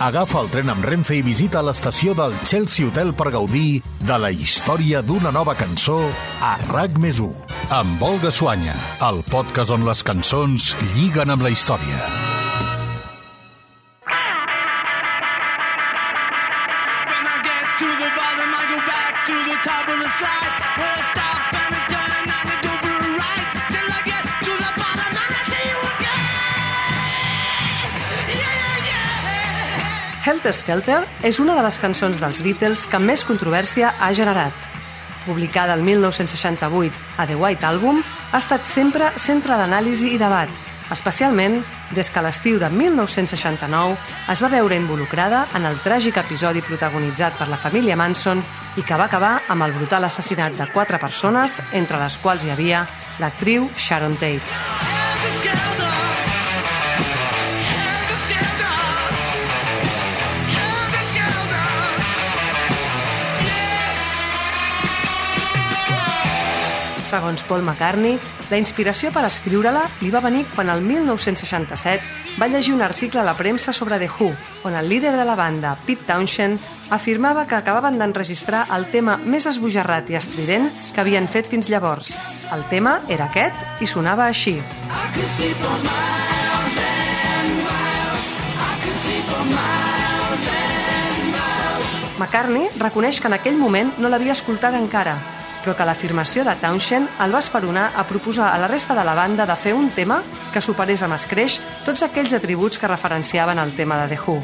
Agafa el tren amb Renfe i visita l'estació del Chelsea Hotel per gaudir de la història d'una nova cançó a RAC més 1. Amb Olga Suanya, el podcast on les cançons lliguen amb la història. When I get to the bottom, I go back to the top of the slide. Helter Skelter és una de les cançons dels Beatles que més controvèrsia ha generat. Publicada el 1968 a The White Album, ha estat sempre centre d'anàlisi i debat, especialment des que l'estiu de 1969 es va veure involucrada en el tràgic episodi protagonitzat per la família Manson i que va acabar amb el brutal assassinat de quatre persones, entre les quals hi havia l'actriu Sharon Tate. Segons Paul McCartney, la inspiració per escriure-la li va venir quan el 1967 va llegir un article a la premsa sobre The Who, on el líder de la banda, Pete Townshend, afirmava que acabaven d'enregistrar el tema més esbojarrat i estrident que havien fet fins llavors. El tema era aquest i sonava així. McCartney reconeix que en aquell moment no l'havia escoltada encara, però que l'afirmació de Townshend el va esperonar a proposar a la resta de la banda de fer un tema que superés amb escreix tots aquells atributs que referenciaven el tema de The Who.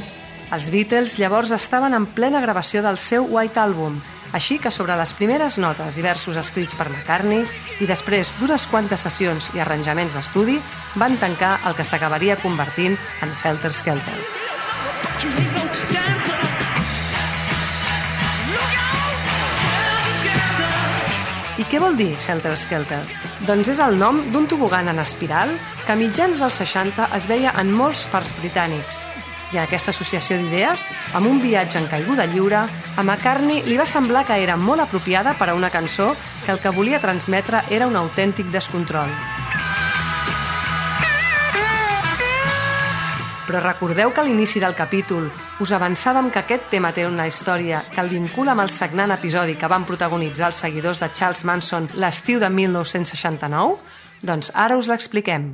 Els Beatles llavors estaven en plena gravació del seu White Album, així que sobre les primeres notes i versos escrits per McCartney i després d'unes quantes sessions i arranjaments d'estudi van tancar el que s'acabaria convertint en Helter Skelter. Què vol dir Helter Skelter? Doncs és el nom d'un tobogan en espiral que a mitjans dels 60 es veia en molts parcs britànics. I en aquesta associació d'idees, amb un viatge en caiguda lliure, a McCartney li va semblar que era molt apropiada per a una cançó que el que volia transmetre era un autèntic descontrol. Però recordeu que a l'inici del capítol us avançàvem que aquest tema té una història que el vincula amb el sagnant episodi que van protagonitzar els seguidors de Charles Manson l'estiu de 1969? Doncs ara us l'expliquem.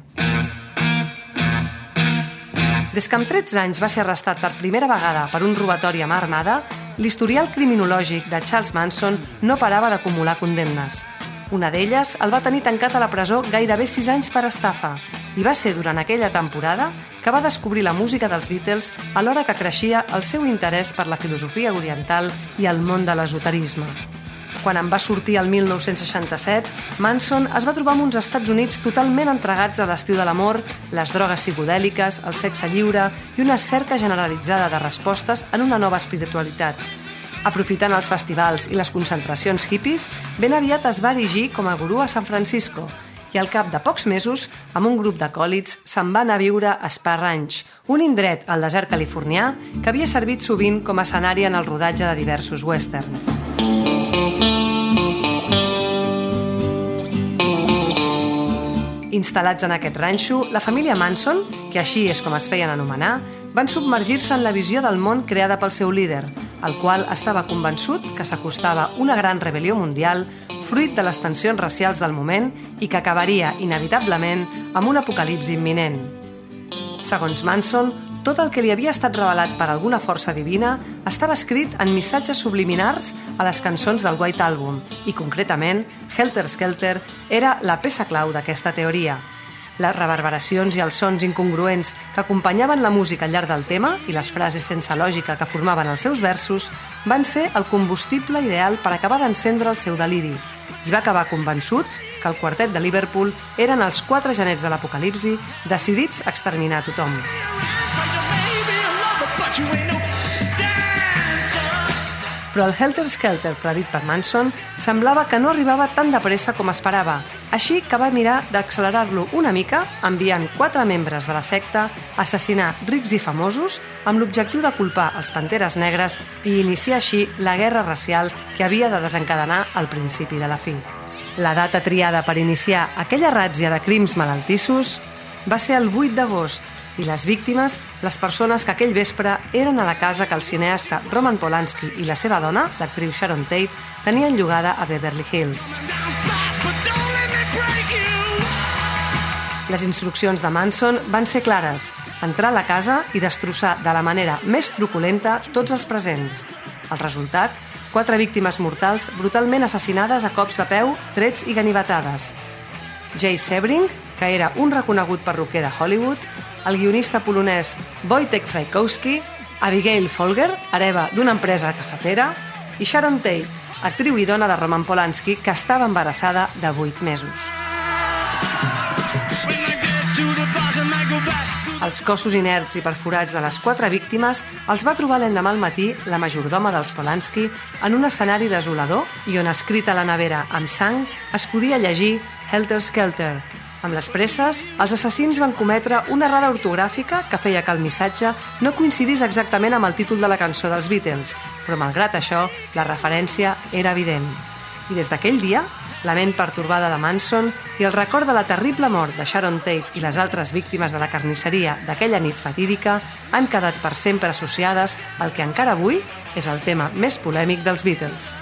Des que amb 13 anys va ser arrestat per primera vegada per un robatori a mà armada, l'historial criminològic de Charles Manson no parava d'acumular condemnes. Una d'elles el va tenir tancat a la presó gairebé 6 anys per estafa i va ser durant aquella temporada que va descobrir la música dels Beatles alhora que creixia el seu interès per la filosofia oriental i el món de l'esoterisme. Quan en va sortir el 1967, Manson es va trobar amb uns Estats Units totalment entregats a l'estiu de l'amor, les drogues psicodèliques, el sexe lliure i una cerca generalitzada de respostes en una nova espiritualitat. Aprofitant els festivals i les concentracions hippies, ben aviat es va erigir com a gurú a San Francisco i al cap de pocs mesos, amb un grup d'acòlits, se'n va anar a viure a Spa Ranch, un indret al desert californià que havia servit sovint com a escenari en el rodatge de diversos westerns. Instal·lats en aquest ranxo, la família Manson, que així és com es feien anomenar, van submergir-se en la visió del món creada pel seu líder, el qual estava convençut que s'acostava una gran rebel·lió mundial fruit de les tensions racials del moment i que acabaria, inevitablement, amb un apocalipsi imminent. Segons Manson, tot el que li havia estat revelat per alguna força divina estava escrit en missatges subliminars a les cançons del White Album i, concretament, Helter Skelter era la peça clau d'aquesta teoria. Les reverberacions i els sons incongruents que acompanyaven la música al llarg del tema i les frases sense lògica que formaven els seus versos van ser el combustible ideal per acabar d'encendre el seu deliri i va acabar convençut que el quartet de Liverpool eren els quatre genets de l'apocalipsi decidits a exterminar tothom. A but you. Però el Helter Skelter predit per Manson semblava que no arribava tan de pressa com esperava, així que va mirar d'accelerar-lo una mica enviant quatre membres de la secta a assassinar rics i famosos amb l'objectiu de culpar els Panteres Negres i iniciar així la guerra racial que havia de desencadenar al principi de la fi. La data triada per iniciar aquella ràtzia de crims malaltissos va ser el 8 d'agost, i les víctimes, les persones que aquell vespre eren a la casa que el cineasta Roman Polanski i la seva dona, l'actriu Sharon Tate, tenien llogada a Beverly Hills. Les instruccions de Manson van ser clares, entrar a la casa i destrossar de la manera més truculenta tots els presents. El resultat, quatre víctimes mortals brutalment assassinades a cops de peu, trets i ganivetades. Jay Sebring, que era un reconegut perruquer de Hollywood, el guionista polonès Wojtek Frykowski, Abigail Folger, hereva d'una empresa cafetera, i Sharon Tate, actriu i dona de Roman Polanski, que estava embarassada de 8 mesos. Els cossos inerts i perforats de les quatre víctimes els va trobar l'endemà al matí la majordoma dels Polanski en un escenari desolador i on escrit a la nevera amb sang es podia llegir Helter Skelter. Amb les presses, els assassins van cometre una errada ortogràfica que feia que el missatge no coincidís exactament amb el títol de la cançó dels Beatles, però malgrat això, la referència era evident. I des d'aquell dia, la ment pertorbada de Manson i el record de la terrible mort de Sharon Tate i les altres víctimes de la carnisseria d'aquella nit fatídica han quedat per sempre associades al que encara avui és el tema més polèmic dels Beatles.